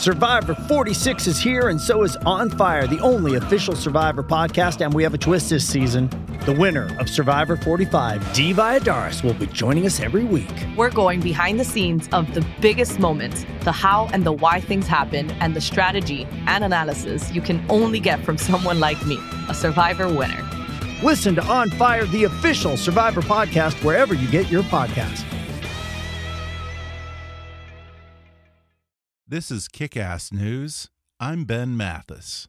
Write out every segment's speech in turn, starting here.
Survivor 46 is here, and so is On Fire, the only official Survivor podcast. And we have a twist this season. The winner of Survivor 45, Dee Valladares, will be joining us every week. We're going behind the scenes of the biggest moments, the how and the why things happen, and the strategy and analysis you can only get from someone like me, a Survivor winner. Listen to On Fire, the official Survivor podcast, wherever you get your podcast. This is Kick Ass News. I'm Ben Mathis.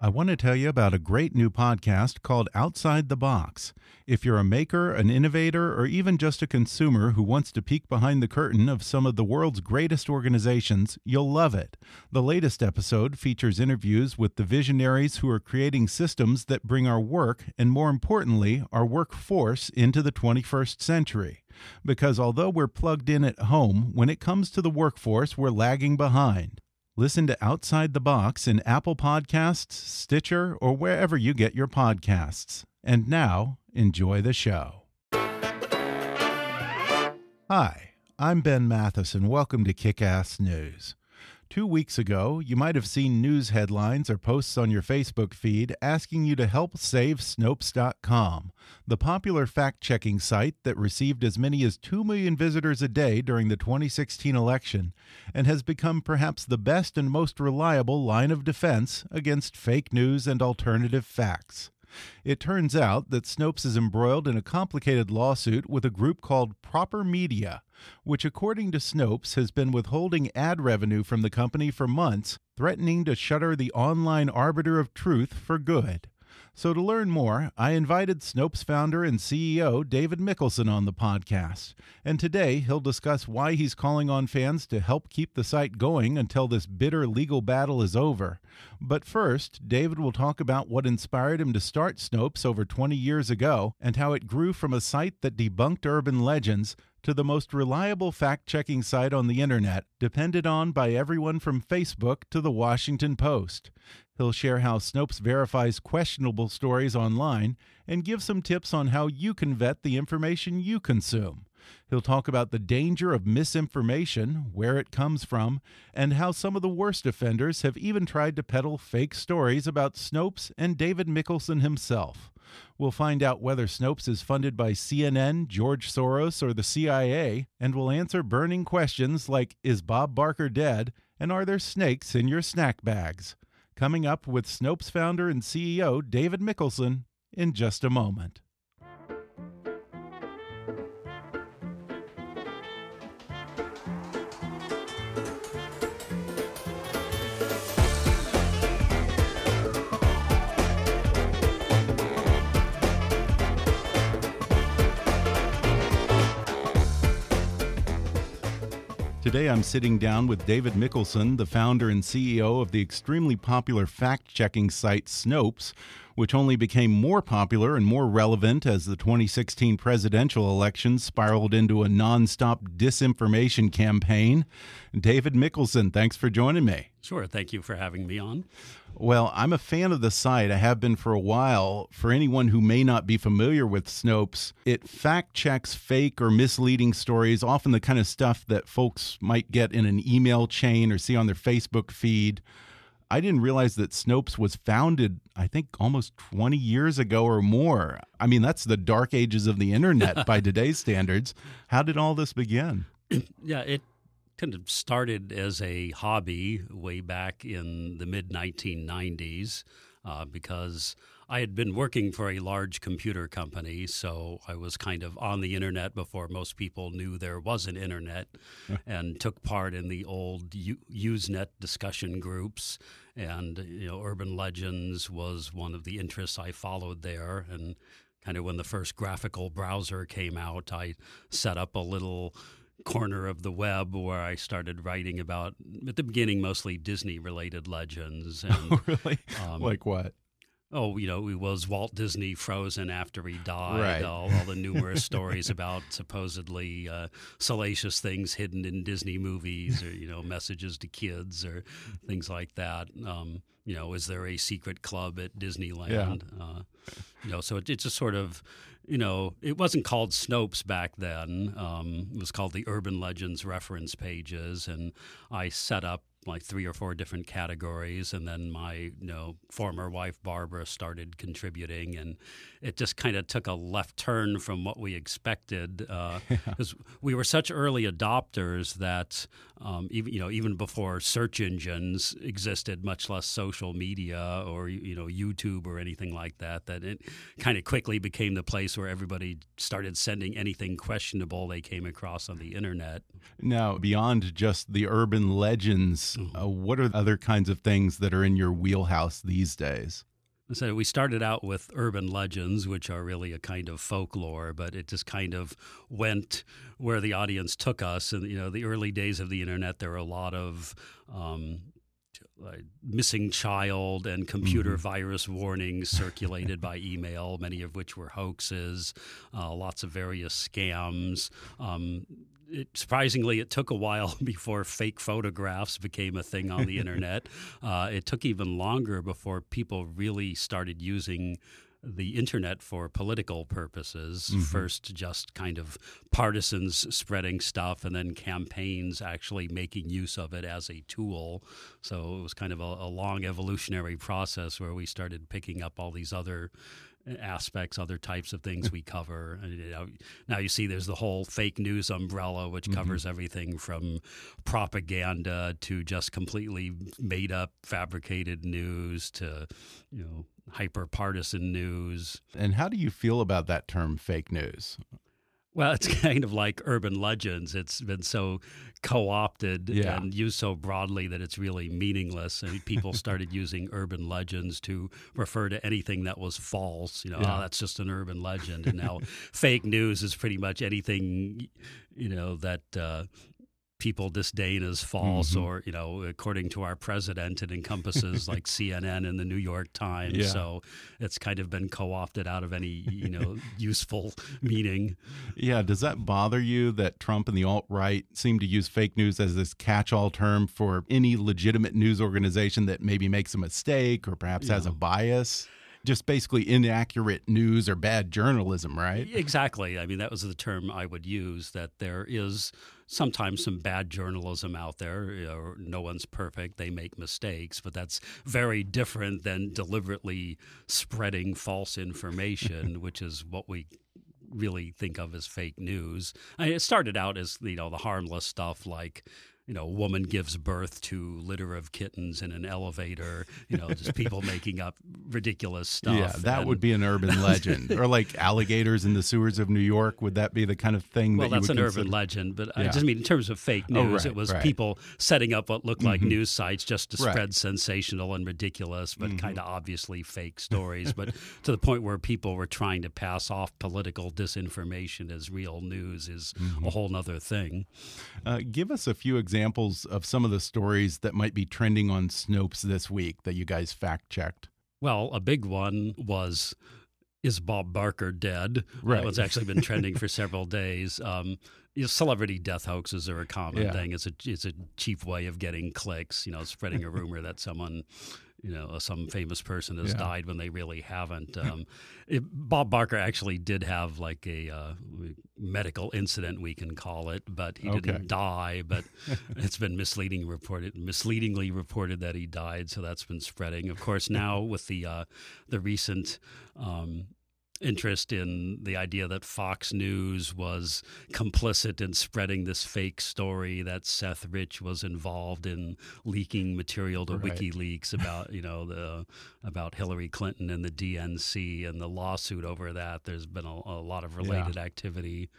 I want to tell you about a great new podcast called Outside the Box. If you're a maker, an innovator, or even just a consumer who wants to peek behind the curtain of some of the world's greatest organizations, you'll love it. The latest episode features interviews with the visionaries who are creating systems that bring our work, and more importantly, our workforce, into the 21st century. Because although we're plugged in at home, when it comes to the workforce, we're lagging behind. Listen to Outside the Box in Apple Podcasts, Stitcher, or wherever you get your podcasts. And now, enjoy the show. Hi, I'm Ben Mathis, and welcome to Kick Ass News. Two weeks ago, you might have seen news headlines or posts on your Facebook feed asking you to help save Snopes.com, the popular fact checking site that received as many as 2 million visitors a day during the 2016 election and has become perhaps the best and most reliable line of defense against fake news and alternative facts. It turns out that Snopes is embroiled in a complicated lawsuit with a group called Proper Media, which, according to Snopes, has been withholding ad revenue from the company for months, threatening to shutter the online arbiter of truth for good. So, to learn more, I invited Snopes founder and CEO David Mikkelson on the podcast. And today he'll discuss why he's calling on fans to help keep the site going until this bitter legal battle is over. But first, David will talk about what inspired him to start Snopes over 20 years ago and how it grew from a site that debunked urban legends to the most reliable fact checking site on the internet, depended on by everyone from Facebook to the Washington Post. He'll share how Snopes verifies questionable stories online and give some tips on how you can vet the information you consume. He'll talk about the danger of misinformation, where it comes from, and how some of the worst offenders have even tried to peddle fake stories about Snopes and David Mikkelson himself. We'll find out whether Snopes is funded by CNN, George Soros, or the CIA, and we'll answer burning questions like Is Bob Barker dead? and Are there snakes in your snack bags? Coming up with Snopes founder and CEO David Mikkelson in just a moment. Today I'm sitting down with David Mikkelson, the founder and CEO of the extremely popular fact checking site Snopes, which only became more popular and more relevant as the 2016 presidential election spiraled into a nonstop disinformation campaign. David Mikkelson, thanks for joining me. Sure. Thank you for having me on. Well, I'm a fan of the site. I have been for a while. For anyone who may not be familiar with Snopes, it fact checks fake or misleading stories, often the kind of stuff that folks might get in an email chain or see on their Facebook feed. I didn't realize that Snopes was founded, I think, almost 20 years ago or more. I mean, that's the dark ages of the internet by today's standards. How did all this begin? Yeah, it kind of started as a hobby way back in the mid 1990s uh, because I had been working for a large computer company, so I was kind of on the internet before most people knew there was an internet, and took part in the old Usenet discussion groups. And you know, urban legends was one of the interests I followed there, and kind of when the first graphical browser came out, I set up a little corner of the web where I started writing about at the beginning mostly Disney related legends. And, really? um, like what? Oh, you know, it was Walt Disney frozen after he died. Right. All, all the numerous stories about supposedly uh, salacious things hidden in Disney movies, or you know, messages to kids, or things like that. Um, you know, is there a secret club at Disneyland? Uh, you know, so it, it's a sort of, you know, it wasn't called Snopes back then. Um, it was called the Urban Legends reference pages, and I set up like three or four different categories, and then my you know former wife Barbara started contributing, and it just kind of took a left turn from what we expected because we were such early adopters that um, even you know even before search engines existed, much less social media or you know YouTube or anything like that, that it kind of quickly became the place where everybody started sending anything questionable they came across on the internet. Now, beyond just the urban legends, uh, what are other kinds of things that are in your wheelhouse these days? So we started out with urban legends, which are really a kind of folklore, but it just kind of went where the audience took us. And you know, the early days of the internet, there were a lot of um, like missing child and computer virus warnings circulated by email, many of which were hoaxes, uh, lots of various scams. Um, it, surprisingly, it took a while before fake photographs became a thing on the internet. Uh, it took even longer before people really started using the internet for political purposes. First, just kind of partisans spreading stuff, and then campaigns actually making use of it as a tool. So it was kind of a, a long evolutionary process where we started picking up all these other aspects, other types of things we cover. You know, now you see there's the whole fake news umbrella, which mm-hmm. covers everything from propaganda to just completely made up, fabricated news to, you know, hyper partisan news. And how do you feel about that term fake news? Well, it's kind of like urban legends. It's been so co opted Yeah. and used so broadly that it's really meaningless. And people started using urban legends to refer to anything that was false. You know, Yeah. oh, that's just an urban legend. And now fake news is pretty much anything, you know, that. Uh, People disdain as false, Mm-hmm. or you know, according to our president, it encompasses like CNN and the New York Times. Yeah. So it's kind of been co-opted out of any you know useful meaning. Yeah, does that bother you that Trump and the alt right seem to use fake news as this catch all term for any legitimate news organization that maybe makes a mistake or perhaps has a bias? Just basically inaccurate news or bad journalism, right? Exactly. I mean, that was the term I would use. That there is sometimes some bad journalism out there. You know, no one's perfect; they make mistakes, but that's very different than deliberately spreading false information, which is what we really think of as fake news. I mean, it started out as you know the harmless stuff like. You know, a woman gives birth to litter of kittens in an elevator. You know, just people making up ridiculous stuff. Yeah, that and- would be an urban legend. or like alligators in the sewers of New York. Would that be the kind of thing Well, that you that's an consider? urban legend, but I just mean in terms of fake Oh, news, right, it was right. people setting up what looked like mm-hmm. news sites just to Right. spread sensational and ridiculous, but mm-hmm. kind of obviously fake stories. but to the point where people were trying to pass off political disinformation as real news is a mm-hmm. whole other thing. Uh, give us a few examples of some of the stories that might be trending on Snopes this week that you guys fact checked. Well, a big one was is Bob Barker dead? Right. That one's actually been trending for several days. Um, you know, celebrity death hoaxes are a common Yeah. thing. It's a it's a cheap way of getting clicks. You know, spreading a rumor that someone, you know, some famous person has Yeah. died when they really haven't. Um, it, Bob Barker actually did have like a uh, medical incident, we can call it, but he Okay. didn't die. But it's been misleading reported, misleadingly reported that he died. So that's been spreading. Of course, now with the uh, the recent um, interest in the idea that Fox News was complicit in spreading this fake story that Seth Rich was involved in leaking material to Right. WikiLeaks about you know the about Hillary Clinton and the DNC and the lawsuit over that. There's been a, a lot of related activity.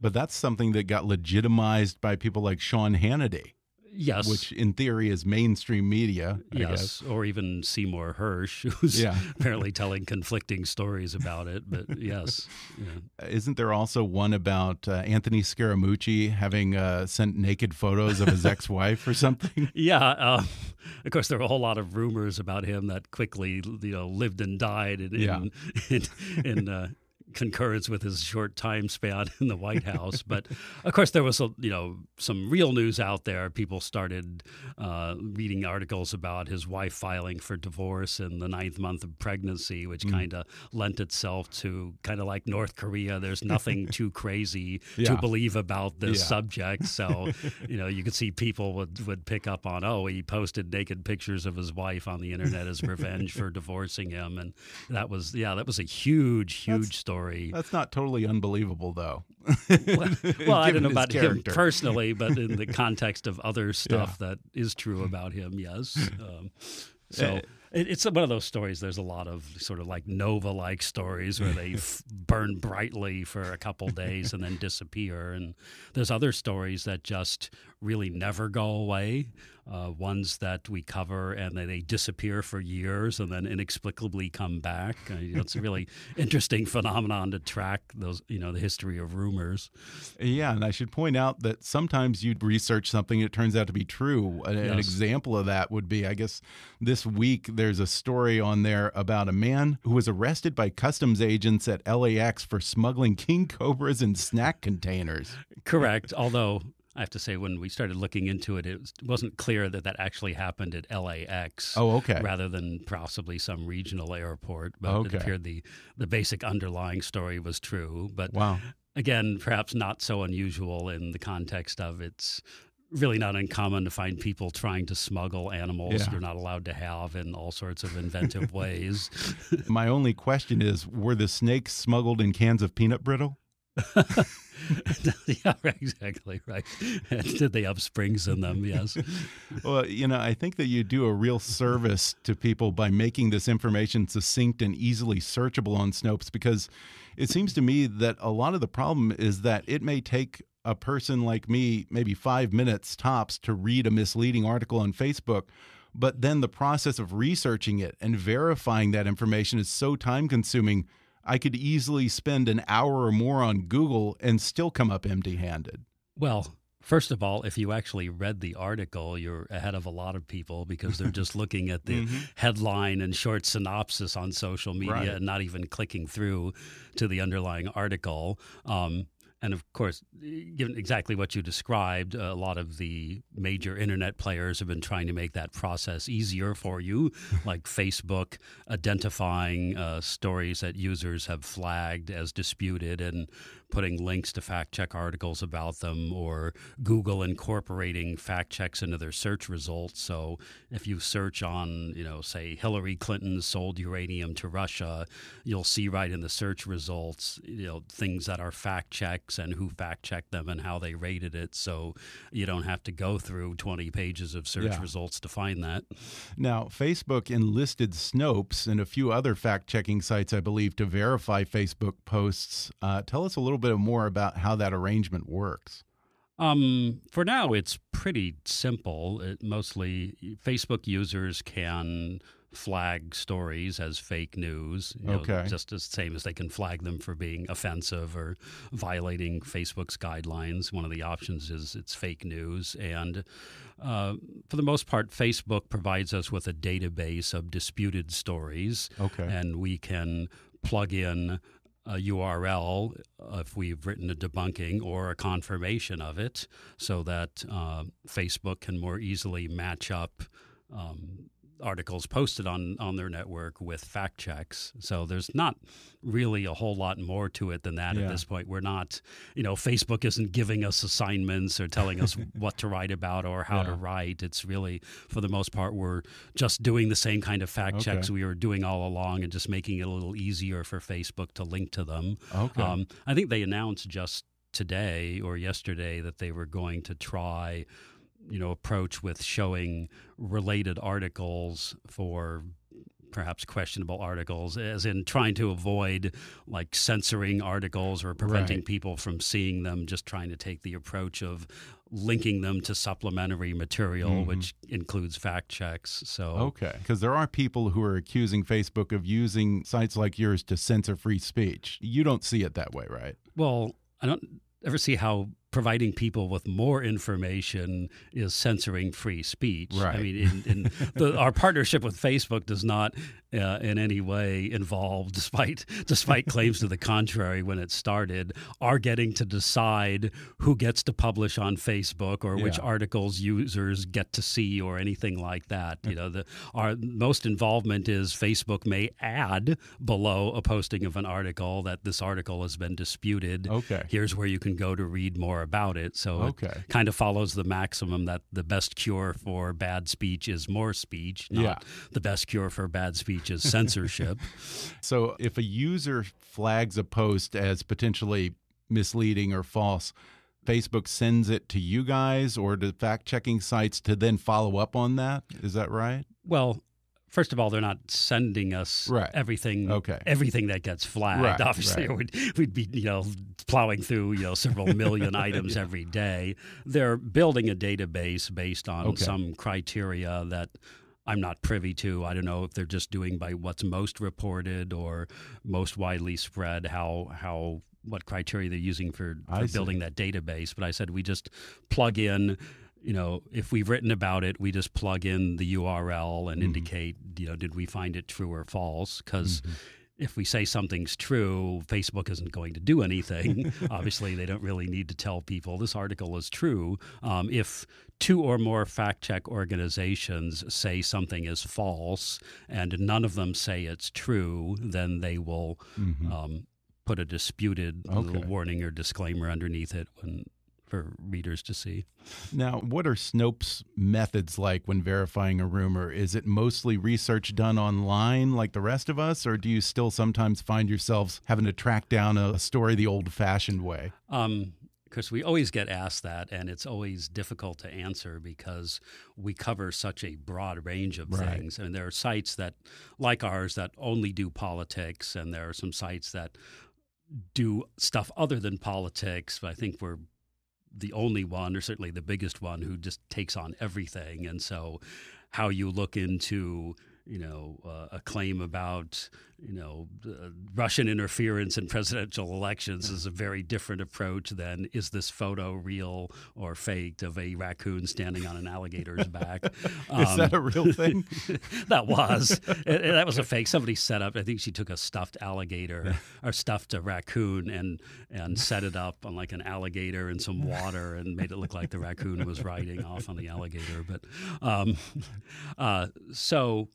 But that's something that got legitimized by people like Sean Hannity, Yes, which in theory is mainstream media. I yes, guess. or even Seymour Hersh, who's Yeah. apparently telling conflicting stories about it. But yes, yeah. Isn't there also one about uh, Anthony Scaramucci having uh, sent naked photos of his ex-wife or something? Yeah, um, of course, there were a whole lot of rumors about him that quickly, you know, lived and died in Yeah. in, in, in concurrence with his short time span in the White House. But of course, there was a, you know some real news out there. People started uh, reading articles about his wife filing for divorce in the ninth month of pregnancy, which Mm. kind of lent itself to kind of like North Korea. There's nothing too crazy Yeah. to believe about this Yeah. subject. So, you know, you could see people would, would pick up on, oh, he posted naked pictures of his wife on the internet as revenge for divorcing him. And that was, yeah, that was a huge, huge story. That's not totally unbelievable, though. Well, well, I don't know about him personally, but in the context of other stuff that is true about him, yes. Um, so Eh. it's one of those stories. There's a lot of sort of like Nova-like stories where they f- burn brightly for a couple days and then disappear, and there's other stories that just really never go away. Uh, ones that we cover and they, they disappear for years and then inexplicably come back. Uh, you know, it's a really interesting phenomenon to track those, you know, the history of rumors. Yeah, and I should point out that sometimes you research something and it turns out to be true. An, an example of that would be, I guess, this week there's a story on there about a man who was arrested by customs agents at LAX for smuggling king cobras in snack containers. Correct. Although I have to say, when we started looking into it, it was- wasn't clear that that actually happened at LAX. Oh, okay. Rather than possibly some regional airport, but Okay. it appeared the the basic underlying story was true. But Wow. again, perhaps not so unusual in the context of it's really not uncommon to find people trying to smuggle animals Yeah. you're not allowed to have in all sorts of inventive ways. My only question is were the snakes smuggled in cans of peanut brittle? yeah, exactly right. Did they have springs in them? Yes. Well, you know, I think that you do a real service to people by making this information succinct and easily searchable on Snopes because it seems to me that a lot of the problem is that it may take a person like me maybe five minutes tops to read a misleading article on Facebook. But then the process of researching it and verifying that information is so time consuming. I could easily spend an hour or more on Google and still come up empty handed. Well, first of all, if you actually read the article, you're ahead of a lot of people because they're just looking at the headline and short synopsis on social media Right. and not even clicking through to the underlying article. Um, and of course, given exactly what you described, a lot of the major internet players have been trying to make that process easier for you, like Facebook identifying uh, stories that users have flagged as disputed and putting links to fact check articles about them, or Google incorporating fact checks into their search results. So if you search on, you know, say Hillary Clinton sold uranium to Russia, you'll see right in the search results, you know, things that are fact checks and who fact checked them and how they rated it. So you don't have to go through 20 pages of search Yeah. results to find that. Now, Facebook enlisted Snopes and a few other fact checking sites, I believe, to verify Facebook posts. Uh, tell us a little bit more about how that arrangement works. Um, for now, it's pretty simple. It mostly Facebook users can flag stories as fake news. you know, Okay. just the same as they can flag them for being offensive or violating Facebook's guidelines. One of the options is it's fake news. And uh, for the most part, Facebook provides us with a database of disputed stories Okay. and we can plug in a URL if we've written a debunking or a confirmation of it, so that uh, Facebook can more easily match up um, articles posted on on their network with fact checks. So there's not really a whole lot more to it than that Yeah. at this point. We're not, you know, Facebook isn't giving us assignments or telling us what to write about or how to write. It's really for the most part we're just doing the same kind of fact checks we were doing all along and just making it a little easier for Facebook to link to them. Okay. Um, I think they announced just today or yesterday that they were going to try, you know, approach with showing related articles for perhaps questionable articles, as in trying to avoid like censoring articles or preventing Right. people from seeing them, just trying to take the approach of linking them to supplementary material, Mhm. which includes fact checks. So Okay. Because there are people who are accusing Facebook of using sites like yours to censor free speech. You don't see it that way, right? Well, I don't ever see how providing people with more information is censoring free speech. Right. I mean, in, in the, our partnership with Facebook does not uh, in any way involve, despite despite claims to the contrary when it started, are getting to decide who gets to publish on Facebook or which articles users get to see or anything like that. You know, the our most involvement is Facebook may add below a posting of an article that this article has been disputed. Okay. Here's where you can go to read more about it. So Okay. it kind of follows the maximum that the best cure for bad speech is more speech, not Yeah. the best cure for bad speech is censorship. So if a user flags a post as potentially misleading or false, Facebook sends it to you guys or to fact checking sites to then follow up on that. Is that right? Well, first of all, they're not sending us Right. everything. Okay. Everything that gets flagged. Right, Obviously, right. We'd, we'd be you know plowing through you know several million items every day. They're building a database based on Okay. some criteria that. I'm not privy to. I don't know if they're just doing by what's most reported or most widely spread. How how what criteria they're using for, for building that database. But I said we just plug in you know, if we've written about it, we just plug in the URL and Mhm. indicate, you know, did we find it true or false? Because Mhm. if we say something's true, Facebook isn't going to do anything. Obviously, they don't really need to tell people this article is true. Um, if two or more fact check organizations say something is false and none of them say it's true, then they will Mhm. um, put a disputed little warning or disclaimer underneath it when, for readers to see. Now, what are Snopes' methods like when verifying a rumor? Is it mostly research done online like the rest of us, or do you still sometimes find yourselves having to track down a story the old fashioned way? Um, because we always get asked that, and it's always difficult to answer because we cover such a broad range of Right. things. And there are sites that, like ours, that only do politics, and there are some sites that do stuff other than politics. But I think we're the only one, or certainly the biggest one, who just takes on everything. And so, how you look into you know uh, a claim about you know uh, Russian interference in presidential elections is a very different approach than is this photo real or faked of a raccoon standing on an alligator's back. Is that a real thing? that was It- it- that was a fake. Somebody set up. I think she took a stuffed alligator or stuffed a raccoon and and set it up on like an alligator and some water and made it look like the raccoon was riding off on the alligator. But um, uh, so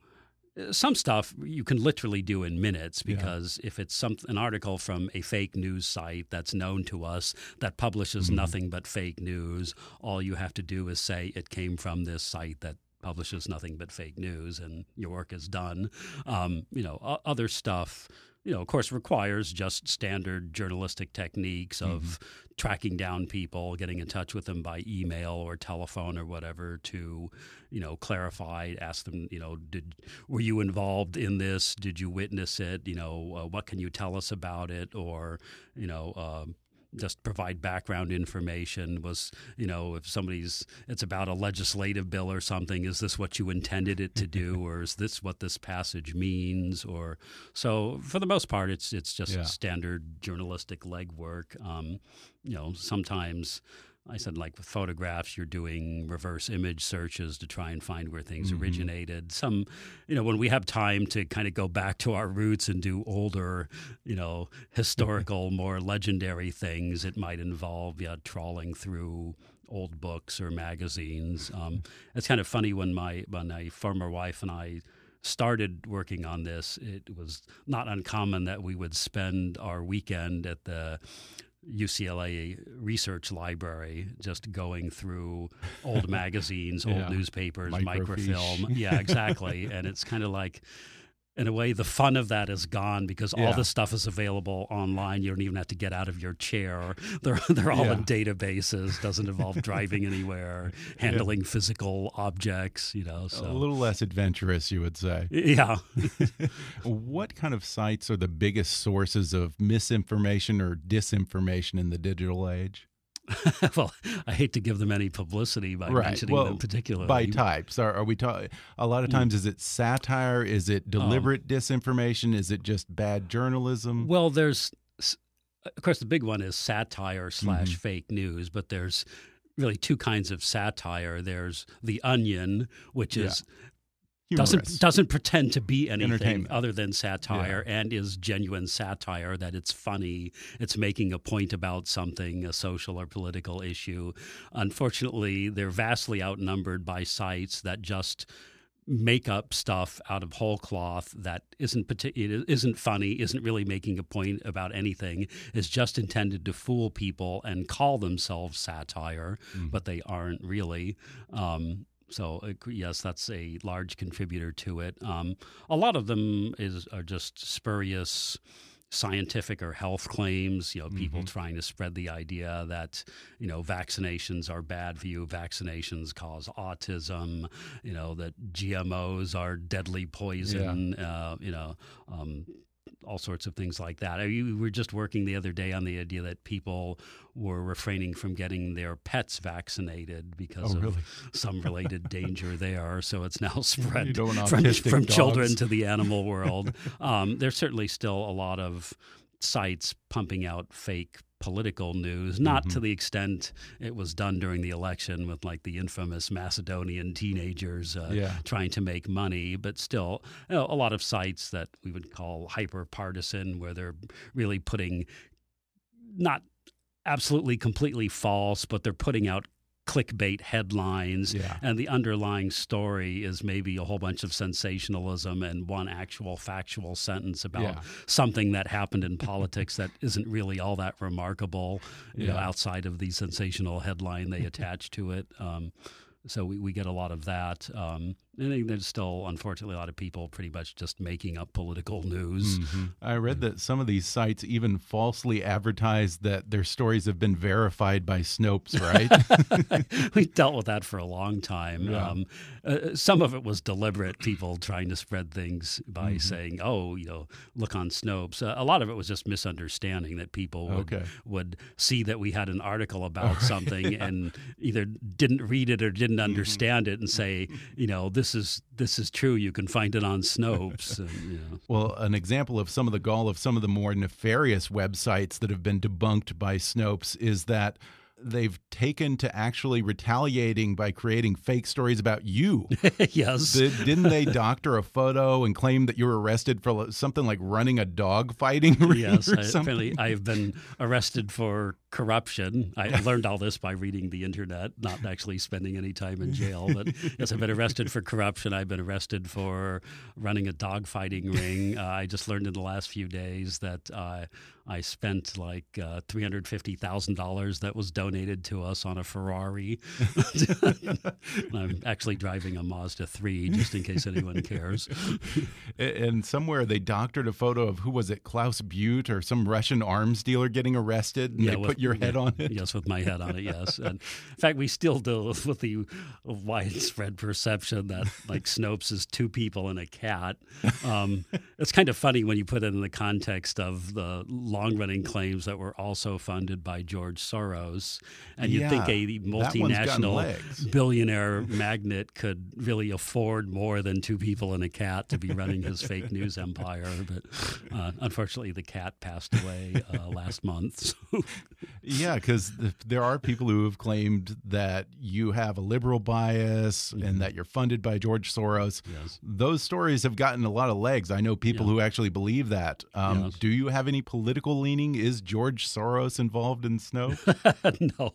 some stuff you can literally do in minutes Yeah. because if it's some an article from a fake news site that's known to us that publishes Mhm. nothing but fake news, all you have to do is say it came from this site that publishes nothing but fake news, and your work is done. Um, you know, o- other stuff. You know, of course, requires just standard journalistic techniques of tracking down people, getting in touch with them by email or telephone or whatever to, you know, clarify, ask them, you know, did were you involved in this? Did you witness it? You know, uh, what can you tell us about it? Or, you know, um, just provide background information was you know if somebody's it's about a legislative bill or something is this what you intended it to do? Or is this what this passage means? Or so for the most part it's it's just Yeah. standard journalistic legwork. Um, you know sometimes I said, like with photographs, you're doing reverse image searches to try and find where things Mm-hmm. originated. Some, you know, when we have time to kind of go back to our roots and do older, you know, historical, more legendary things, it might involve, yeah, trawling through old books or magazines. Um, it's kind of funny when my when my former wife and I started working on this, it was not uncommon that we would spend our weekend at the UCLA Research Library just going through old magazines, Yeah. old newspapers, Microfiche. microfilm. Yeah, exactly. and it's kind of like, in a way, the fun of that is gone because all Yeah. the stuff is available online. You don't even have to get out of your chair. They're they're all in databases. Doesn't involve driving anywhere, handling physical objects. You know, so A little less adventurous, you would say. yeah. What kind of sites are the biggest sources of misinformation or disinformation in the digital age? well, I hate to give them any publicity by mentioning Well, them particularly. by types. Are, are we talking? A lot of Mm. times, is it satire? Is it Um, deliberate disinformation? Is it just bad journalism? Well, there's, of course, the big one is satire slash Mm-hmm. fake news, but there's really two kinds of satire. There's the Onion, which Yeah. Humorous. doesn't doesn't pretend to be anything other than satire and is genuine satire that it's funny it's making a point about something a social or political issue. Unfortunately they're vastly outnumbered by sites that just make up stuff out of whole cloth that isn't partic- it isn't funny isn't really making a point about anything. Is just intended to fool people and call themselves satire but they aren't really. Um, so uh, yes, that's a large contributor to it. Um, a lot of them is are just spurious scientific or health claims. You know, people trying to spread the idea that you know vaccinations are bad for you. Vaccinations cause autism. You know that GMOs are deadly poison. Uh, you know. Um, all sorts of things like that. I mean, We were just working the other day on the idea that people were refraining from getting their pets vaccinated because Oh, of really? some related danger there. So it's now spread from, from children to the animal world. um, there's certainly still a lot of sites pumping out fake political news, not Mm-hmm. to the extent it was done during the election with like the infamous Macedonian teenagers uh, Yeah. trying to make money, but still you know, a lot of sites that we would call hyper partisan, where they're really putting not absolutely completely false, but they're putting out clickbait headlines Yeah. and the underlying story is maybe a whole bunch of sensationalism and one actual factual sentence about Yeah. something that happened in politics that isn't really all that remarkable you know outside of the sensational headline they attach to it um, so we, we get a lot of that um, I think there's still, unfortunately, a lot of people pretty much just making up political news. I read that some of these sites even falsely advertise that their stories have been verified by Snopes, right? we dealt with that for a long time. Yeah. Um, uh, some of it was deliberate, people trying to spread things by Mm-hmm. saying, "Oh, you know, look on Snopes." Uh, a lot of it was just misunderstanding that people would Okay. would see that we had an article about something and either didn't read it or didn't Mm-hmm. understand it and say, you know, this is this is true. You can find it on Snopes. and, you know. Well, an example of some of the gall of some of the more nefarious websites that have been debunked by Snopes is that they've taken to actually retaliating by creating fake stories about you. yes. Did, didn't they doctor a photo and claim that you were arrested for something like running a dog fighting ring Yes, or I, something? apparently I've been arrested for corruption. I learned all this by reading the internet, not actually spending any time in jail. But yes, I've been arrested for corruption. I've been arrested for running a dog fighting ring. Uh, I just learned in the last few days that uh, I spent like uh, three hundred fifty thousand dollars that was donated to us on a Ferrari. I'm actually driving a Mazda three, just in case anyone cares. And somewhere they doctored a photo of who was it, Klaus Butte or some Russian arms dealer getting arrested, and they with- put your head yeah, on it. Yes, with my head on it. Yes, and in fact, we still deal with the widespread perception that like Snopes is two people and a cat. Um, it's kind of funny when you put it in the context of the long-running claims that were also funded by George Soros, and you'd think a that one's gotten multinational billionaire magnate could really afford more than two people and a cat to be running his fake news empire. But uh, unfortunately, the cat passed away uh, last month. So. Yeah, because there are people who have claimed that you have a liberal bias mm -hmm. and that you're funded by George Soros. Yes. Those stories have gotten a lot of legs. I know people yeah. who actually believe that. Um, yes. Do you have any political leaning? Is George Soros involved in Snow? no.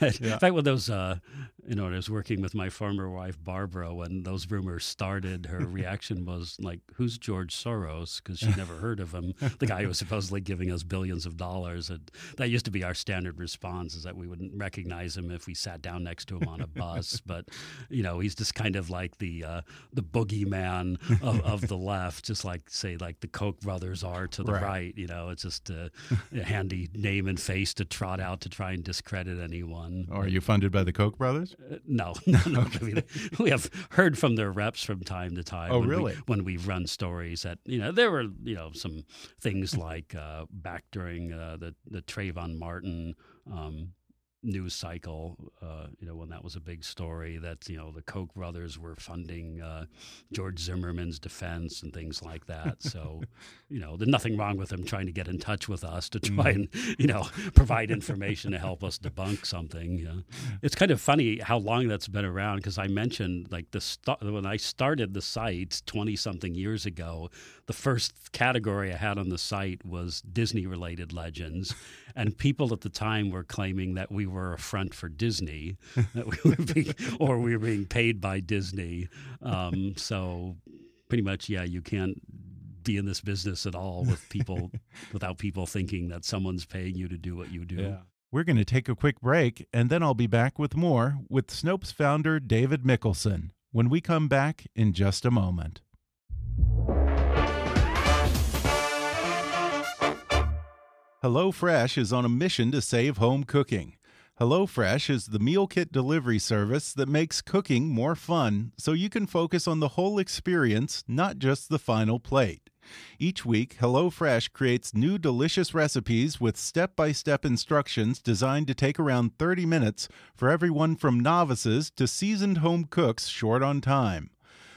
Yeah. In fact, when those, uh, you know, I was working with my former wife, Barbara, when those rumors started, her reaction was like, who's George Soros? Because she never heard of him. The guy who was supposedly giving us billions of dollars. And that used to be our standard response is that we wouldn't recognize him if we sat down next to him on a bus. but, you know, he's just kind of like the, uh, the boogeyman of, of the left, just like, say, like the Koch brothers are to the right. right you know, it's just a, a handy name and face to trot out to try and discredit anyone. Or are you funded by the Koch brothers? Uh, no, no, no. okay. we have heard from their reps from time to time. Oh, when really? We, when we've run stories that you know there were you know some things like uh, back during uh, the the Trayvon Martin. Um, news cycle, uh, you know, when that was a big story that, you know, the Koch brothers were funding uh, George Zimmerman's defense and things like that. So, you know, there's nothing wrong with them trying to get in touch with us to try mm. and, you know, provide information to help us debunk something. You know. It's kind of funny how long that's been around because I mentioned like the st- when I started the site 20 something years ago, the first category I had on the site was Disney related legends. And people at the time were claiming that we were a front for Disney, that we were being, or we were being paid by Disney. Um, so pretty much, yeah, you can't be in this business at all with people without people thinking that someone's paying you to do what you do. Yeah. We're going to take a quick break, and then I'll be back with more with Snopes founder David Mikkelson when we come back in just a moment. HelloFresh is on a mission to save home cooking. HelloFresh is the meal kit delivery service that makes cooking more fun so you can focus on the whole experience, not just the final plate. Each week, HelloFresh creates new delicious recipes with step by step instructions designed to take around 30 minutes for everyone from novices to seasoned home cooks short on time.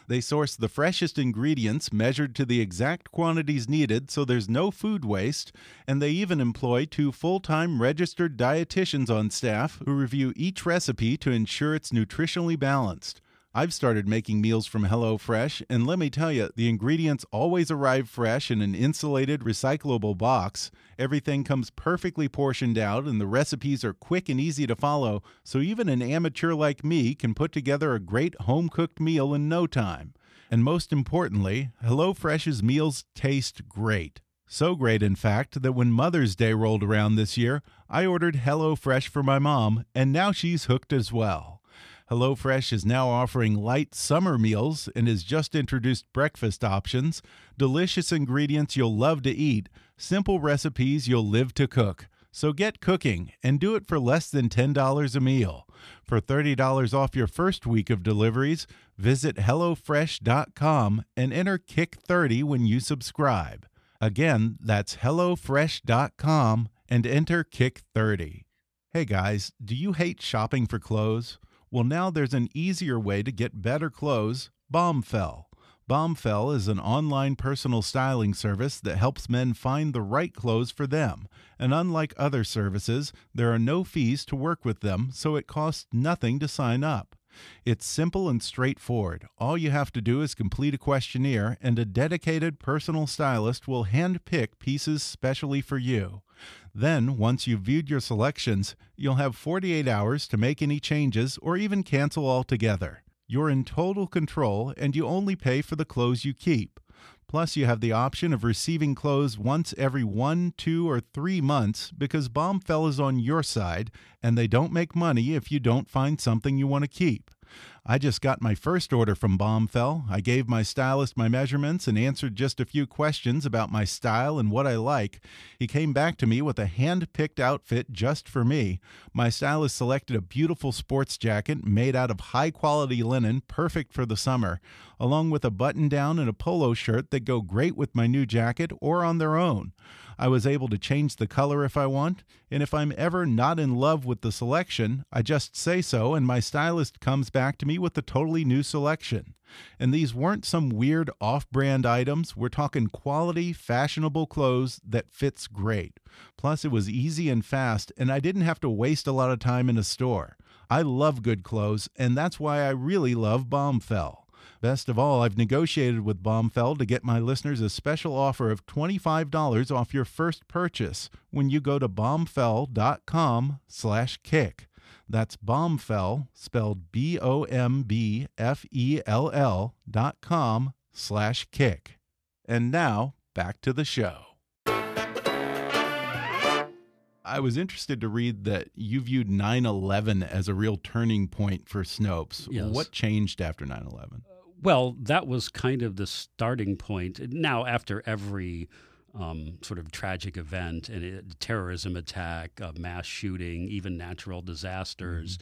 They source the freshest ingredients measured to the exact quantities needed so there's no food waste, and they even employ two full time registered dietitians on staff who review each recipe to ensure it's nutritionally balanced. I've started making meals from HelloFresh, and let me tell you, the ingredients always arrive fresh in an insulated, recyclable box. Everything comes perfectly portioned out, and the recipes are quick and easy to follow, so even an amateur like me can put together a great home cooked meal in no time. And most importantly, HelloFresh's meals taste great. So great, in fact, that when Mother's Day rolled around this year, I ordered HelloFresh for my mom, and now she's hooked as well. HelloFresh is now offering light summer meals and has just introduced breakfast options, delicious ingredients you'll love to eat, simple recipes you'll live to cook. So get cooking and do it for less than $10 a meal. For $30 off your first week of deliveries, visit HelloFresh.com and enter KICK30 when you subscribe. Again, that's HelloFresh.com and enter KICK30. Hey guys, do you hate shopping for clothes? Well, now there's an easier way to get better clothes Bombfell. Bombfell is an online personal styling service that helps men find the right clothes for them. And unlike other services, there are no fees to work with them, so it costs nothing to sign up. It's simple and straightforward. All you have to do is complete a questionnaire, and a dedicated personal stylist will handpick pieces specially for you. Then, once you've viewed your selections, you'll have 48 hours to make any changes or even cancel altogether. You're in total control and you only pay for the clothes you keep. Plus, you have the option of receiving clothes once every one, two, or three months because Bombfell is on your side and they don't make money if you don't find something you want to keep. I just got my first order from Bombfell. I gave my stylist my measurements and answered just a few questions about my style and what I like. He came back to me with a hand picked outfit just for me. My stylist selected a beautiful sports jacket made out of high quality linen, perfect for the summer, along with a button down and a polo shirt that go great with my new jacket or on their own. I was able to change the color if I want, and if I'm ever not in love with the selection, I just say so, and my stylist comes back to me with a totally new selection. And these weren't some weird off brand items. We're talking quality, fashionable clothes that fits great. Plus, it was easy and fast, and I didn't have to waste a lot of time in a store. I love good clothes, and that's why I really love Bombfell. Best of all, I've negotiated with Bombfell to get my listeners a special offer of $25 off your first purchase when you go to bombfell.com slash kick. That's Bombfell, spelled B-O-M-B-F-E-L-L dot com slash kick. And now, back to the show. I was interested to read that you viewed 9 11 as a real turning point for Snopes. Yes. What changed after 9 11? Well, that was kind of the starting point. Now, after every um, sort of tragic event, and a terrorism attack, a mass shooting, even natural disasters,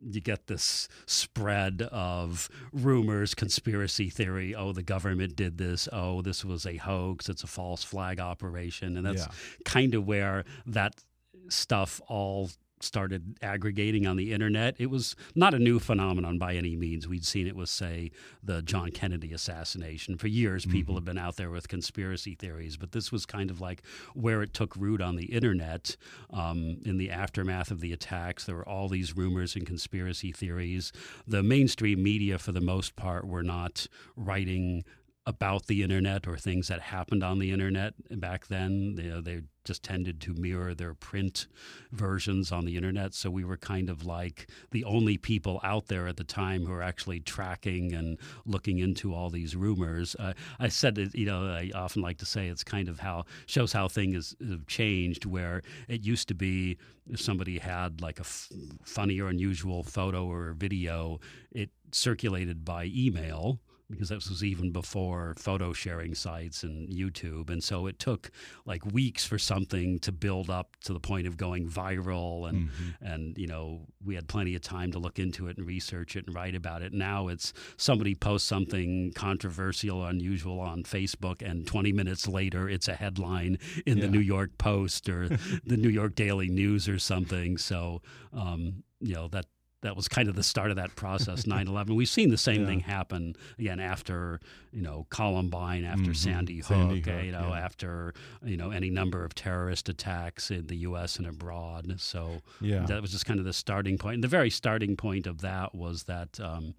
you get this spread of rumors, conspiracy theory. Oh, the government did this. Oh, this was a hoax. It's a false flag operation. And that's Yeah. kind of where that stuff all started aggregating on the internet. It was not a new phenomenon by any means. We'd seen it with, say, the John Kennedy assassination. For years, people have been out there with conspiracy theories, but this was kind of like where it took root on the internet. Um, in the aftermath of the attacks, there were all these rumors and conspiracy theories. The mainstream media, for the most part, were not writing about the internet or things that happened on the internet back then. Know, they just tended to mirror their print versions on the internet. So we were kind of like the only people out there at the time who were actually tracking and looking into all these rumors. Uh, I said, it, you know, I often like to say it's kind of how shows how things have changed. Where it used to be, if somebody had like a f- funny or unusual photo or video, it circulated by email because this was even before photo sharing sites and YouTube. And so it took like weeks for something to build up to the point of going viral. And, and you know, we had plenty of time to look into it and research it and write about it. Now it's somebody posts something controversial, unusual on Facebook, and 20 minutes later it's a headline in the New York Post or the New York Daily News or something. So, um, you know, that that was kind of the start of that process 9-11 we've seen the same Yeah. thing happen again after you know columbine after Mhm. sandy hook, Sandy Hook, you know yeah. after you know any number of terrorist attacks in the us and abroad so Yeah. that was just kind of the starting point and the very starting point of that was that um,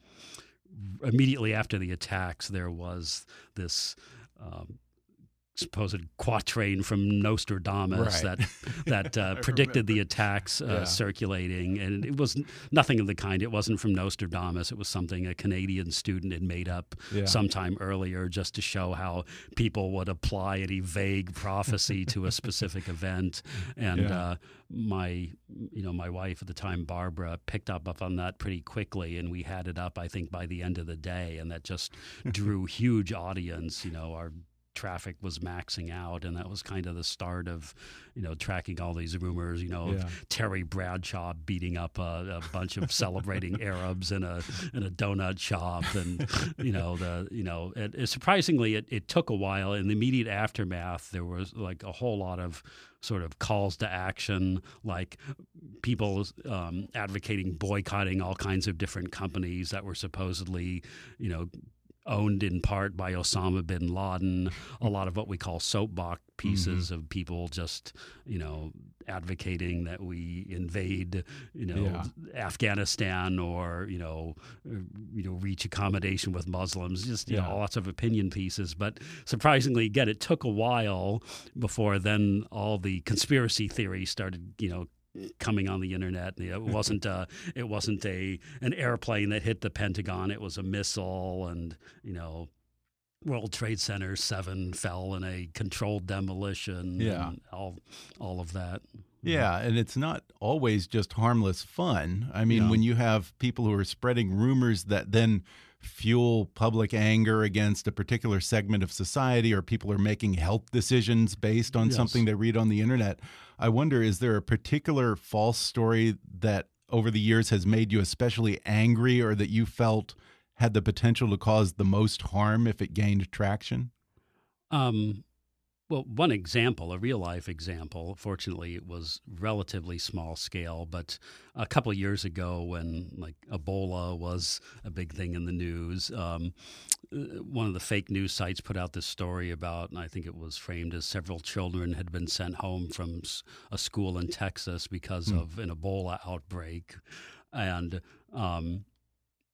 immediately after the attacks there was this um, supposed quatrain from Nostradamus Right. that that uh, predicted the attacks uh, Yeah. circulating, and it was nothing of the kind. It wasn't from Nostradamus. It was something a Canadian student had made up Yeah. sometime earlier, just to show how people would apply any vague prophecy to a specific event. And Yeah. uh, my, you know, my wife at the time, Barbara, picked up up on that pretty quickly, and we had it up, I think, by the end of the day, and that just drew huge audience. You know, our traffic was maxing out, and that was kind of the start of, you know, tracking all these rumors. You know, Yeah. of Terry Bradshaw beating up a, a bunch of celebrating Arabs in a in a donut shop, and you know the you know it, it- surprisingly it, it took a while. In the immediate aftermath, there was like a whole lot of sort of calls to action, like people um, advocating boycotting all kinds of different companies that were supposedly, you know, owned in part by Osama bin Laden. A lot of what we call soapbox pieces of people just, you know, advocating that we invade, you know, Yeah. Afghanistan or you know, uh, you know, reach accommodation with Muslims. Just you Yeah. know, lots of opinion pieces. But surprisingly, again, it took a while before then all the conspiracy theories started, you know, coming on the internet. It wasn't uh, it wasn't a an airplane that hit the Pentagon. It was a missile, and you know. World Trade Center seven fell in a controlled demolition. Yeah. all all of that. Yeah, and it's not always just harmless fun. I mean, Yeah. when you have people who are spreading rumors that then fuel public anger against a particular segment of society, or people are making health decisions based on Yes. something they read on the internet, I wonder is there a particular false story that over the years has made you especially angry or that you felt had the potential to cause the most harm if it gained traction? Um, Well, one example, a real life example, fortunately, it was relatively small scale, but a couple of years ago when like Ebola was a big thing in the news, um, uh, one of the fake news sites put out this story about, and I think it was framed as several children had been sent home from a school in Texas because mm. of an Ebola outbreak. And um,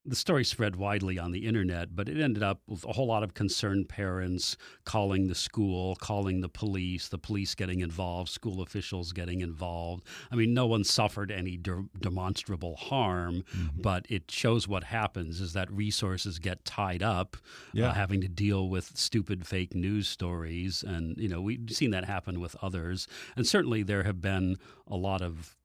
the story spread widely on the internet, but it ended up with a whole lot of concerned parents calling the school, calling the police, the police getting involved, school officials getting involved. I mean, no one suffered any de- demonstrable harm, mm-hmm. but it shows what happens is that resources get tied up, uh, yeah. uh, having to deal with stupid fake news stories, and you know we've seen that happen with others, and certainly there have been a lot of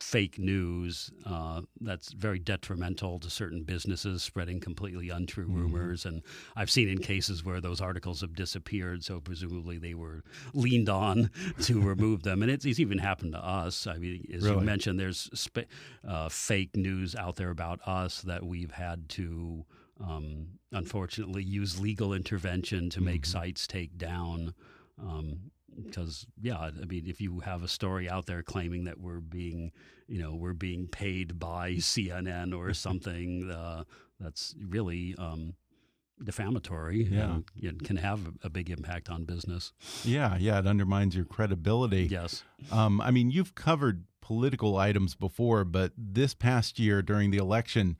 fake news uh, that's very detrimental to certain businesses, spreading completely untrue mm-hmm. rumors. And I've seen in cases where those articles have disappeared, so presumably they were leaned on to remove them. And it's, it's, even happened to us. I mean, as really? you mentioned, there's sp- uh, fake news out there about us that we've had to. Um, unfortunately, use legal intervention to make mm-hmm. sites take down. Um, because yeah, I mean, if you have a story out there claiming that we're being, you know, we're being paid by CNN or something, uh, that's really um, defamatory. Yeah, and it can have a big impact on business. Yeah, yeah, it undermines your credibility. Yes. Um, I mean, you've covered political items before, but this past year during the election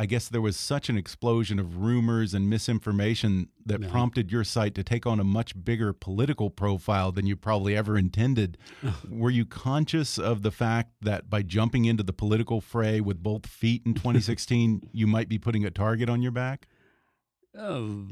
I guess there was such an explosion of rumors and misinformation that yeah. prompted your site to take on a much bigger political profile than you probably ever intended. Were you conscious of the fact that by jumping into the political fray with both feet in 2016, you might be putting a target on your back? Oh,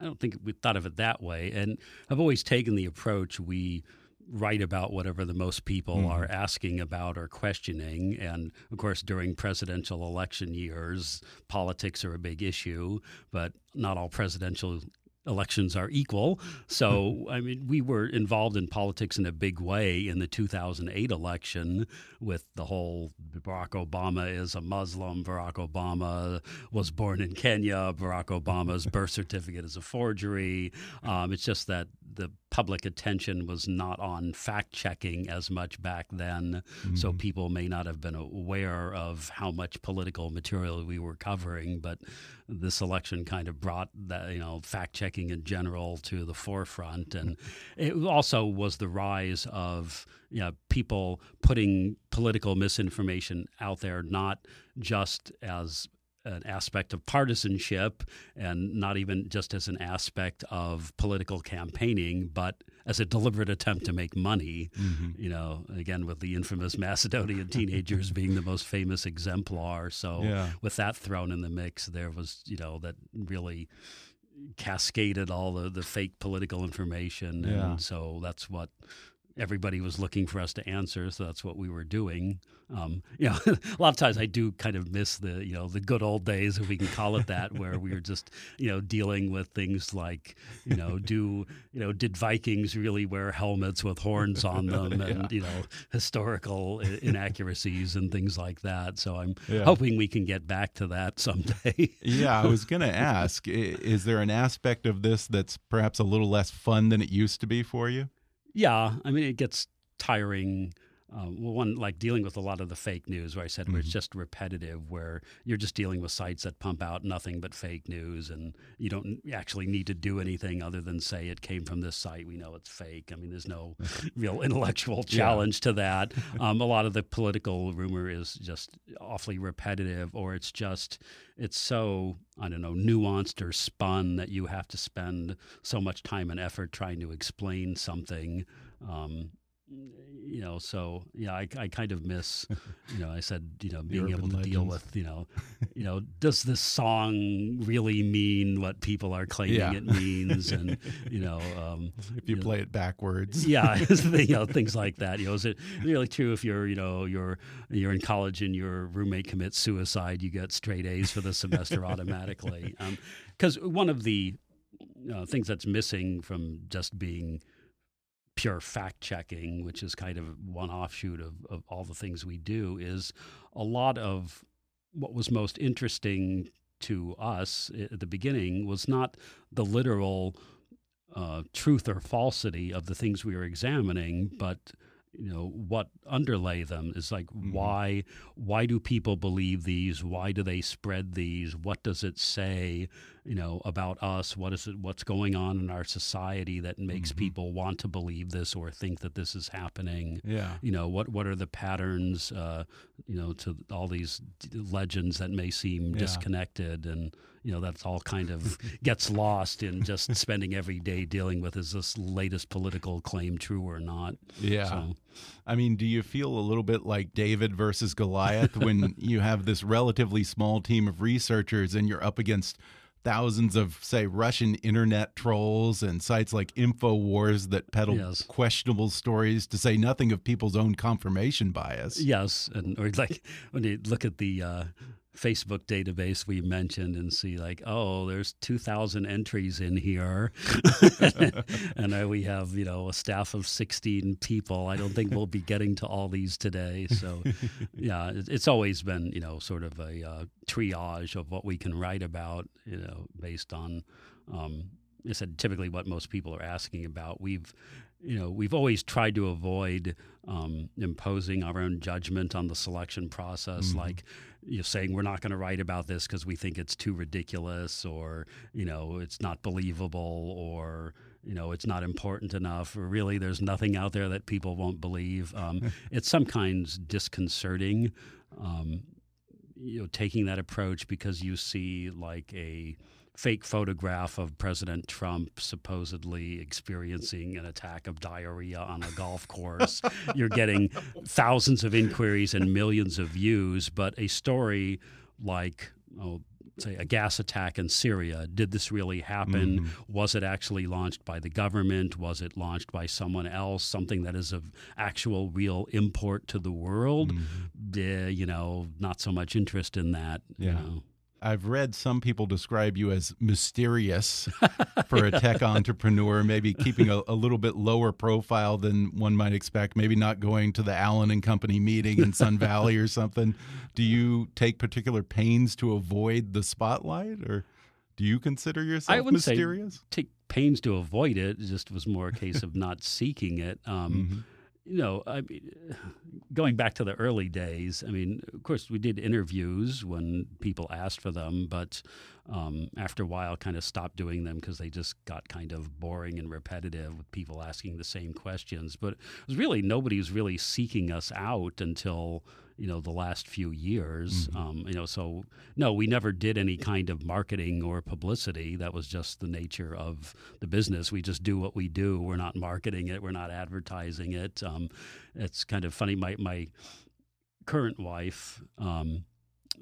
I don't think we thought of it that way. And I've always taken the approach we write about whatever the most people mm. are asking about or questioning. And of course, during presidential election years, politics are a big issue, but not all presidential elections are equal. So, hmm. I mean, we were involved in politics in a big way in the 2008 election with the whole Barack Obama is a Muslim, Barack Obama was born in Kenya, Barack Obama's birth certificate is a forgery. Um, it's just that the public attention was not on fact checking as much back then, mm-hmm. so people may not have been aware of how much political material we were covering. But this election kind of brought that, you know, fact checking in general to the forefront, and it also was the rise of you know, people putting political misinformation out there, not just as an aspect of partisanship and not even just as an aspect of political campaigning, but as a deliberate attempt to make money. Mm-hmm. You know, again, with the infamous Macedonian teenagers being the most famous exemplar. So, yeah. with that thrown in the mix, there was, you know, that really cascaded all the, the fake political information. Yeah. And so that's what everybody was looking for us to answer, so that's what we were doing. Um, you know, a lot of times I do kind of miss the you know the good old days, if we can call it that, where we were just you know dealing with things like you know do you know did Vikings really wear helmets with horns on them, and yeah. you know historical inaccuracies and things like that. So I'm yeah. hoping we can get back to that someday. yeah, I was going to ask: Is there an aspect of this that's perhaps a little less fun than it used to be for you? Yeah, I mean, it gets tiring. Uh, well, one like dealing with a lot of the fake news, where I said mm-hmm. where it's mm-hmm. just repetitive, where you're just dealing with sites that pump out nothing but fake news, and you don't actually need to do anything other than say it came from this site. We know it's fake. I mean, there's no real intellectual challenge yeah. to that. Um, a lot of the political rumor is just awfully repetitive, or it's just it's so I don't know nuanced or spun that you have to spend so much time and effort trying to explain something. Um, you know, so yeah, I, I kind of miss, you know, I said, you know, being able to legends. deal with, you know, you know, does this song really mean what people are claiming yeah. it means, and you know, um, if you, you play know, it backwards, yeah, you know, things like that. You know, is it really true if you're, you know, you're you're in college and your roommate commits suicide, you get straight A's for the semester automatically? Because um, one of the uh, things that's missing from just being pure fact checking, which is kind of one offshoot of, of all the things we do, is a lot of what was most interesting to us at the beginning was not the literal uh, truth or falsity of the things we are examining, but you know what underlay them is like mm-hmm. why why do people believe these? Why do they spread these? What does it say you know about us what is it what's going on in our society that makes mm-hmm. people want to believe this or think that this is happening yeah you know what what are the patterns uh, you know to all these legends that may seem yeah. disconnected and you know that's all kind of gets lost in just spending every day dealing with is this latest political claim true or not yeah so, I mean, do you feel a little bit like David versus Goliath when you have this relatively small team of researchers and you're up against thousands of, say, Russian internet trolls and sites like InfoWars that peddle yes. questionable stories, to say nothing of people's own confirmation bias? Yes, and or like when you look at the uh, Facebook database we mentioned and see like, oh, there's 2,000 entries in here, and uh, we have you know a staff of 16 people. I don't think we'll be getting to all these today. So, yeah, it's always been you know sort of a uh, triage of what we can write about, you know, based on. Um, I said typically what most people are asking about. We've you know, we've always tried to avoid um, imposing our own judgment on the selection process, mm-hmm. like you know, saying we're not going to write about this because we think it's too ridiculous, or you know, it's not believable, or you know, it's not important enough, or really, there's nothing out there that people won't believe. Um, it's sometimes disconcerting, um, you know, taking that approach because you see like a fake photograph of President Trump supposedly experiencing an attack of diarrhea on a golf course. You're getting thousands of inquiries and millions of views, but a story like, oh, say a gas attack in Syria. Did this really happen? Mm-hmm. Was it actually launched by the government? Was it launched by someone else? Something that is of actual real import to the world? Mm-hmm. Uh, you know, not so much interest in that. Yeah. You know. I've read some people describe you as mysterious for a tech entrepreneur, maybe keeping a, a, little bit lower profile than one might expect, maybe not going to the Allen and Company meeting in Sun Valley or something. Do you take particular pains to avoid the spotlight or do you consider yourself I wouldn't mysterious? Say take pains to avoid it. It just was more a case of not seeking it. Um, mm -hmm you know, I mean, going back to the early days, I mean, of course, we did interviews when people asked for them, but um, after a while, kind of stopped doing them because they just got kind of boring and repetitive with people asking the same questions. But it was really nobody was really seeking us out until you know the last few years. Mm-hmm. Um, you know, so no, we never did any kind of marketing or publicity. That was just the nature of the business. We just do what we do. We're not marketing it. We're not advertising it. Um, it's kind of funny. My my current wife. Um,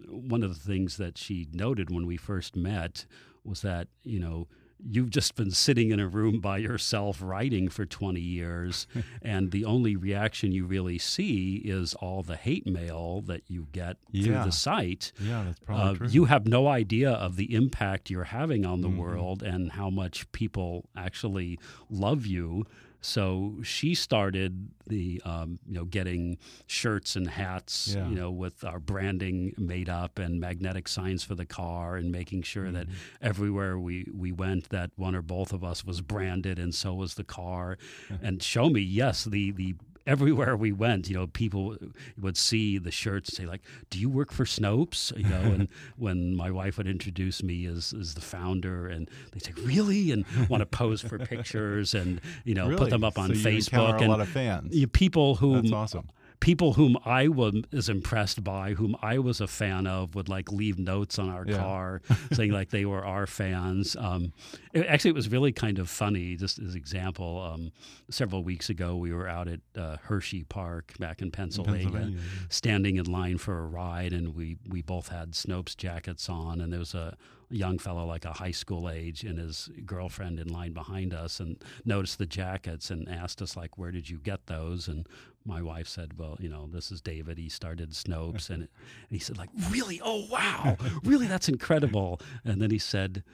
one of the things that she noted when we first met was that you know you've just been sitting in a room by yourself writing for 20 years and the only reaction you really see is all the hate mail that you get yeah. through the site yeah that's probably uh, true. you have no idea of the impact you're having on the mm-hmm. world and how much people actually love you so she started the um, you know getting shirts and hats yeah. you know with our branding made up and magnetic signs for the car and making sure mm-hmm. that everywhere we we went that one or both of us was branded and so was the car and show me yes the the everywhere we went, you know, people would see the shirts and say like, "Do you work for Snopes?" You know, and when my wife would introduce me as as the founder, and they say, "Really?" and want to pose for pictures and you know really? put them up on so Facebook. and a lot of fans. People who that's awesome people whom I was impressed by, whom I was a fan of, would like leave notes on our yeah. car saying like they were our fans. Um, it, actually, it was really kind of funny. Just as example, um, several weeks ago we were out at uh, Hershey Park back in Pennsylvania, Pennsylvania standing in line for a ride, and we we both had Snopes jackets on, and there was a young fellow like a high school age and his girlfriend in line behind us and noticed the jackets and asked us like where did you get those? And my wife said well you know this is david. He started snopes. And, it, and he said like really? Oh wow. Really? That's incredible. And then he said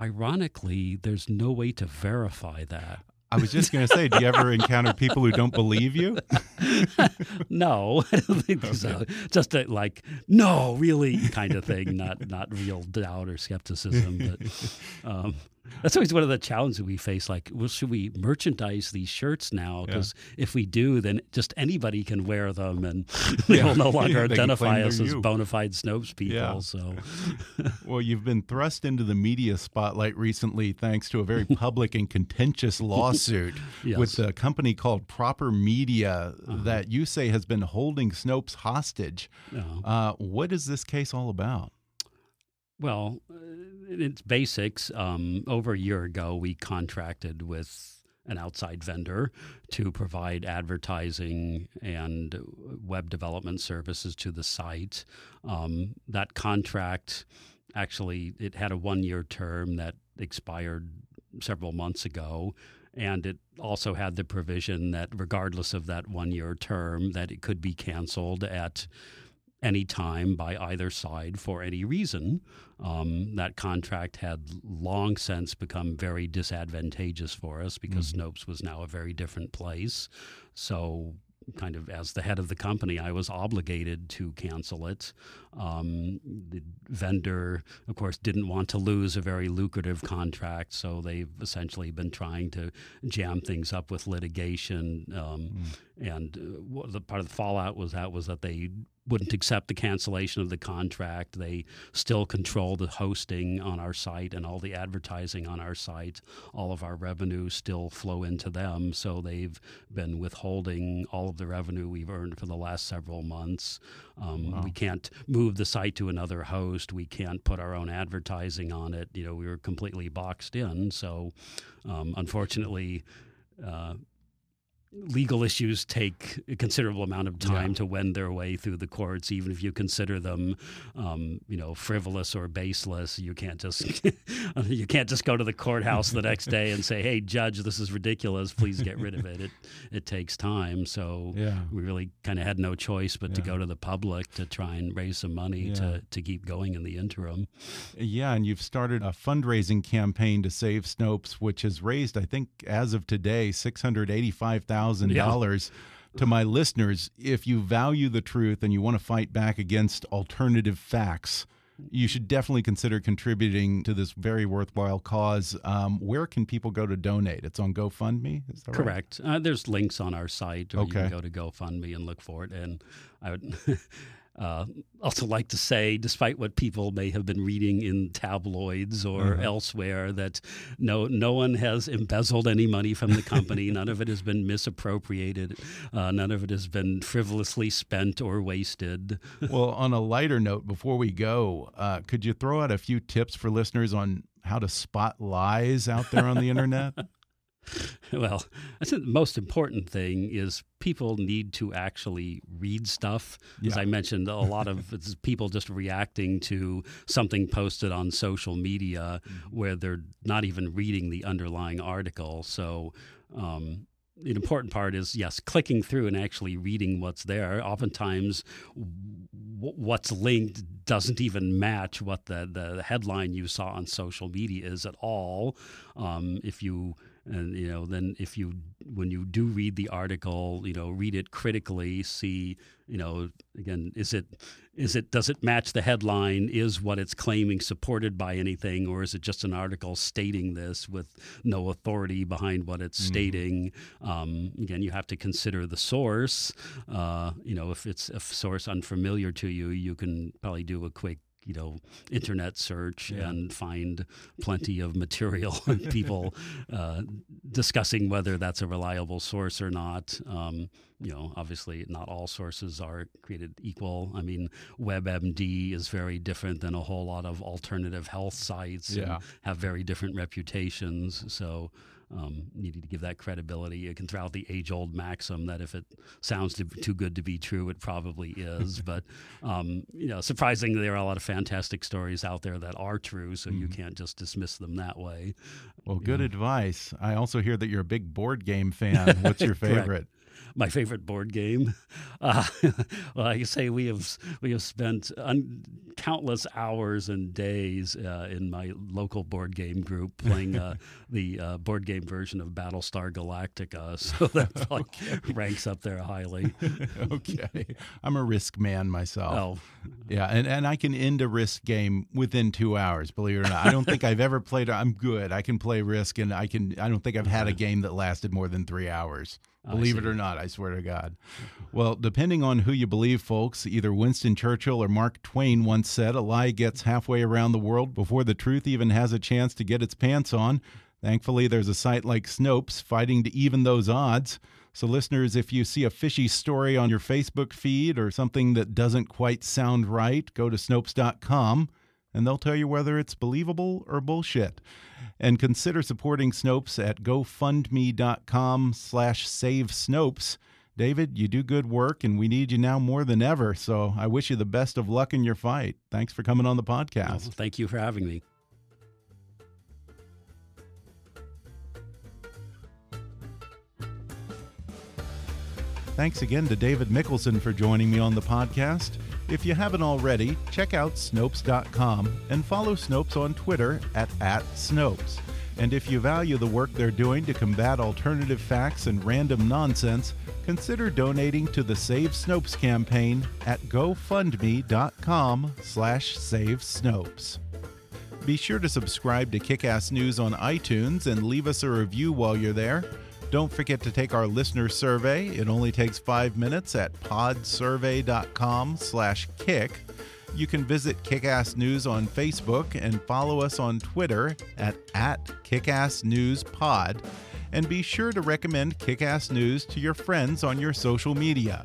ironically there's no way to verify that I was just going to say, do you ever encounter people who don't believe you? no, I don't think okay. so. Just a, like, no, really, kind of thing. Not not real doubt or skepticism, but um, That's always one of the challenges we face. Like, well, should we merchandise these shirts now? Because yeah. if we do, then just anybody can wear them, and they yeah. will no longer yeah, identify us as bona fide Snopes people. So, well, you've been thrust into the media spotlight recently thanks to a very public and contentious lawsuit yes. with a company called Proper Media uh -huh. that you say has been holding Snopes hostage. -huh. Uh, what is this case all about? Well, uh, its basics. Um, over a year ago, we contracted with an outside vendor to provide advertising and web development services to the site. Um, that contract actually it had a one-year term that expired several months ago and it also had the provision that regardless of that one-year term that it could be canceled at any time by either side for any reason. Um, that contract had long since become very disadvantageous for us because mm-hmm. Snopes was now a very different place. So kind of as the head of the company, I was obligated to cancel it. Um, the vendor, of course, didn't want to lose a very lucrative contract, so they've essentially been trying to jam things up with litigation. Um, mm. And uh, the part of the fallout was that was that they wouldn't accept the cancellation of the contract. They still control the hosting on our site and all the advertising on our site. All of our revenue still flow into them, so they've been withholding all of the revenue we've earned for the last several months. Um, wow. We can't move the site to another host. We can't put our own advertising on it. You know, we were completely boxed in. So, um, unfortunately. Uh, legal issues take a considerable amount of time yeah. to wend their way through the courts, even if you consider them, um, you know, frivolous or baseless. You can't just you can't just go to the courthouse the next day and say, "Hey, judge, this is ridiculous. Please get rid of it." It it takes time, so yeah. we really kind of had no choice but yeah. to go to the public to try and raise some money to to keep going in the interim. Yeah, and you've started a fundraising campaign to save Snopes, which has raised, I think, as of today, six hundred eighty-five thousand thousand dollars to my listeners. If you value the truth and you want to fight back against alternative facts, you should definitely consider contributing to this very worthwhile cause. Um, where can people go to donate? It's on GoFundMe. Correct. Right? Uh, there's links on our site, or okay. you can go to GoFundMe and look for it. And I would. Uh, also, like to say, despite what people may have been reading in tabloids or uh-huh. elsewhere, that no no one has embezzled any money from the company. none of it has been misappropriated. Uh, none of it has been frivolously spent or wasted. well, on a lighter note, before we go, uh, could you throw out a few tips for listeners on how to spot lies out there on the internet? well, I think the most important thing is people need to actually read stuff. Yeah. As I mentioned, a lot of people just reacting to something posted on social media mm-hmm. where they're not even reading the underlying article. So, um, the important part is yes, clicking through and actually reading what's there. Oftentimes, w- what's linked doesn't even match what the, the headline you saw on social media is at all. Um, if you and you know then if you when you do read the article you know read it critically see you know again is it is it does it match the headline? Is what it's claiming supported by anything? Or is it just an article stating this with no authority behind what it's mm. stating? Um, again you have to consider the source. Uh, you know if it's a source unfamiliar to you you can probably do a quick you know internet search yeah. and find plenty of material and people uh, discussing whether that's a reliable source or not. Um, you know, obviously, not all sources are created equal. I mean, WebMD is very different than a whole lot of alternative health sites yeah. and have very different reputations. So um, needing to give that credibility. You can throw out the age old maxim that if it sounds too good to be true, it probably is. but, um, you know, surprisingly, there are a lot of fantastic stories out there that are true, so mm-hmm. you can't just dismiss them that way. Well, good yeah. advice. I also hear that you're a big board game fan. What's your favorite? My favorite board game. Uh, well, I say we have we have spent un- countless hours and days uh, in my local board game group playing uh, the uh, board game version of Battlestar Galactica, so that okay. ranks up there highly. okay, I'm a risk man myself. Oh, yeah, and and I can end a risk game within two hours. Believe it or not, I don't think I've ever played. I'm good. I can play risk, and I can. I don't think I've had a game that lasted more than three hours. Believe it or not, I swear to God. Well, depending on who you believe, folks, either Winston Churchill or Mark Twain once said, a lie gets halfway around the world before the truth even has a chance to get its pants on. Thankfully, there's a site like Snopes fighting to even those odds. So, listeners, if you see a fishy story on your Facebook feed or something that doesn't quite sound right, go to Snopes.com and they'll tell you whether it's believable or bullshit. And consider supporting Snopes at gofundme.com slash save Snopes. David, you do good work, and we need you now more than ever. So I wish you the best of luck in your fight. Thanks for coming on the podcast. Well, thank you for having me. Thanks again to David Mikkelson for joining me on the podcast. If you haven't already, check out Snopes.com and follow Snopes on Twitter at, at Snopes. And if you value the work they're doing to combat alternative facts and random nonsense, consider donating to the Save Snopes campaign at gofundme.com slash save Snopes. Be sure to subscribe to Kickass News on iTunes and leave us a review while you're there. Don't forget to take our listener survey. It only takes five minutes at podsurvey.com slash kick. You can visit Kickass News on Facebook and follow us on Twitter at, at KickassNewsPod. And be sure to recommend Kickass News to your friends on your social media.